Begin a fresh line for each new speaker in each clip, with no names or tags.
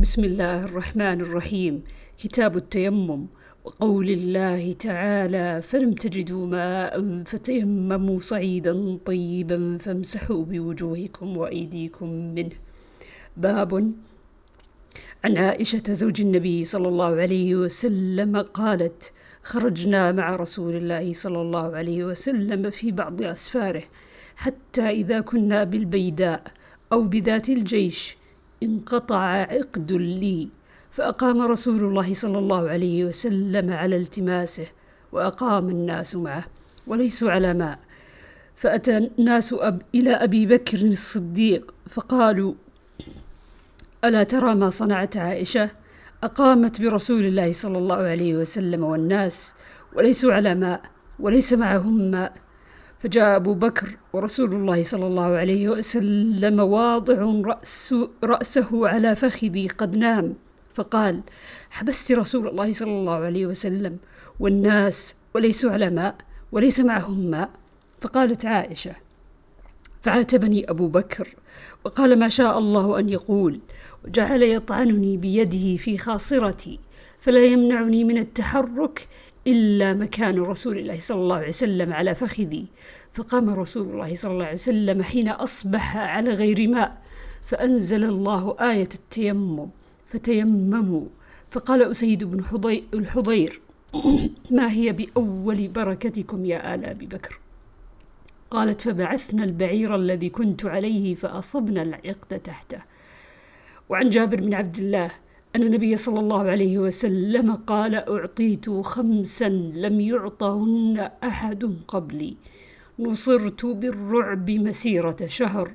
بسم الله الرحمن الرحيم. كتاب التيمم. وقول الله تعالى فلم تجدوا ماء فتيمموا صعيدا طيبا فامسحوا بوجوهكم وأيديكم منه. باب عن عائشة زوج النبي صلى الله عليه وسلم قالت خرجنا مع رسول الله صلى الله عليه وسلم في بعض أسفاره حتى إذا كنا بالبيداء أو بذات الجيش انقطع عقد لي فأقام رسول الله صلى الله عليه وسلم على التماسه وأقام الناس معه وليسوا على ماء. فأتى الناس أب إلى أبي بكر الصديق فقالوا ألا ترى ما صنعت عائشة؟ أقامت برسول الله صلى الله عليه وسلم والناس وليسوا على ماء وليس معهم ماء. فجاء أبو بكر ورسول الله صلى الله عليه وسلم واضع رأس رأسه على فخذي قد نام. فقال حبست رسول الله صلى الله عليه وسلم والناس وليسوا على ماء وليس معهم ماء. فقالت عائشة فعاتبني أبو بكر وقال ما شاء الله أن يقول وجعل يطعنني بيده في خاصرتي فلا يمنعني من التحرك إلا مكان رسول الله صلى الله عليه وسلم على فخذي. فقام رسول الله صلى الله عليه وسلم حين أصبح على غير ماء فأنزل الله آية التيمم فتيمموا. فقال أسيد بن الحضير ما هي بأول بركتكم يا آل أبي بكر؟ قالت فبعثنا البعير الذي كنت عليه فأصبنا العقد تحته. وعن جابر بن عبد الله أن النبي صلى الله عليه وسلم قال أعطيت خمسا لم يعطهن أحد قبلي. نصرت بالرعب مسيرة شهر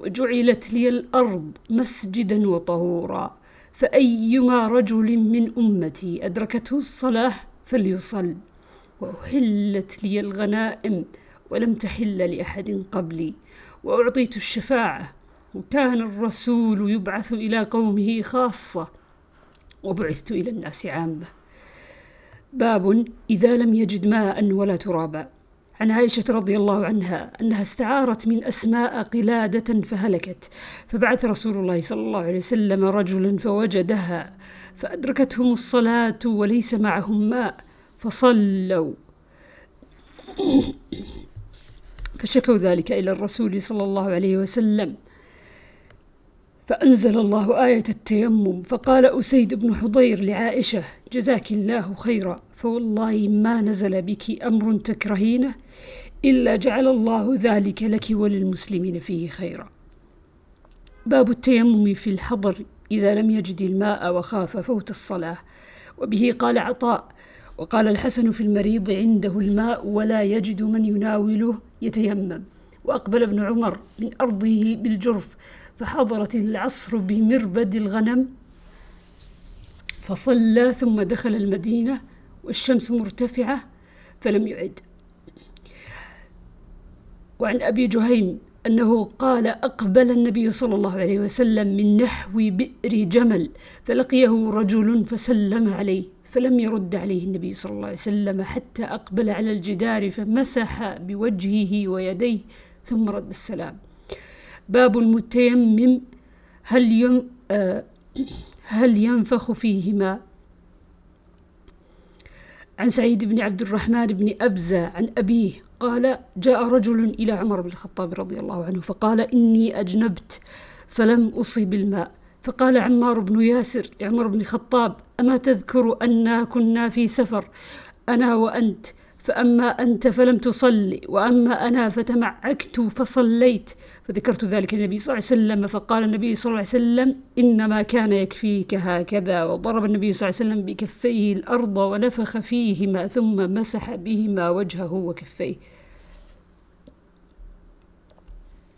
وجعلت لي الأرض مسجدا وطهورا فأيما رجل من أمتي أدركته الصلاة فليصل وأحلت لي الغنائم ولم تحل لأحد قبلي وأعطيت الشفاعة وكان الرسول يبعث إلى قومه خاصة وبعثت إلى الناس عامة. باب إذا لم يجد ماء ولا ترابا عن عائشة رضي الله عنها أنها استعارت من أسماء قلادة فهلكت. فبعث رسول الله صلى الله عليه وسلم رجلا فوجدها فأدركتهم الصلاة وليس معهم ماء فصلوا. فشكوا ذلك إلى الرسول صلى الله عليه وسلم. فأنزل الله آية التيمم فقال أسيد بن حضير لعائشة جزاك الله خيرا فوالله ما نزل بك أمر تكرهينه إلا جعل الله ذلك لك وللمسلمين فيه خيرا. باب التيمم في الحضر إذا لم يجد الماء وخاف فوت الصلاة. وبه قال عطاء وقال الحسن في المريض عنده الماء ولا يجد من يناوله يتيمم. وأقبل ابن عمر من أرضه بالجرف. فحضرت العصر بمربد الغنم فصلى ثم دخل المدينة والشمس مرتفعة فلم يعد. وعن أبي جهيم أنه قال أقبل النبي صلى الله عليه وسلم من نحو بئر جمل فلقيه رجل فسلم عليه فلم يرد عليه النبي صلى الله عليه وسلم حتى أقبل على الجدار فمسح بوجهه ويديه ثم رد السلام. باب المتيمم هل يم آه هل ينفخ فيهما؟ عن سعيد بن عبد الرحمن بن أبزة عن أبيه قال جاء رجل إلى عمر بن الخطاب رضي الله عنه فقال إني أجنبت فلم أصب الماء فقال عمار بن ياسر عمر بن الخطاب أما تذكر أنا كنا في سفر أنا وأنت فأما أنت فلم تصلي وأما أنا فتمعكت فصليت. فذكرت ذلك النبي صلى الله عليه وسلم فقال النبي صلى الله عليه وسلم إنما كان يكفيك هكذا. وضرب النبي صلى الله عليه وسلم بكفيه الأرض ونفخ فيهما ثم مسح بهما وجهه وكفيه.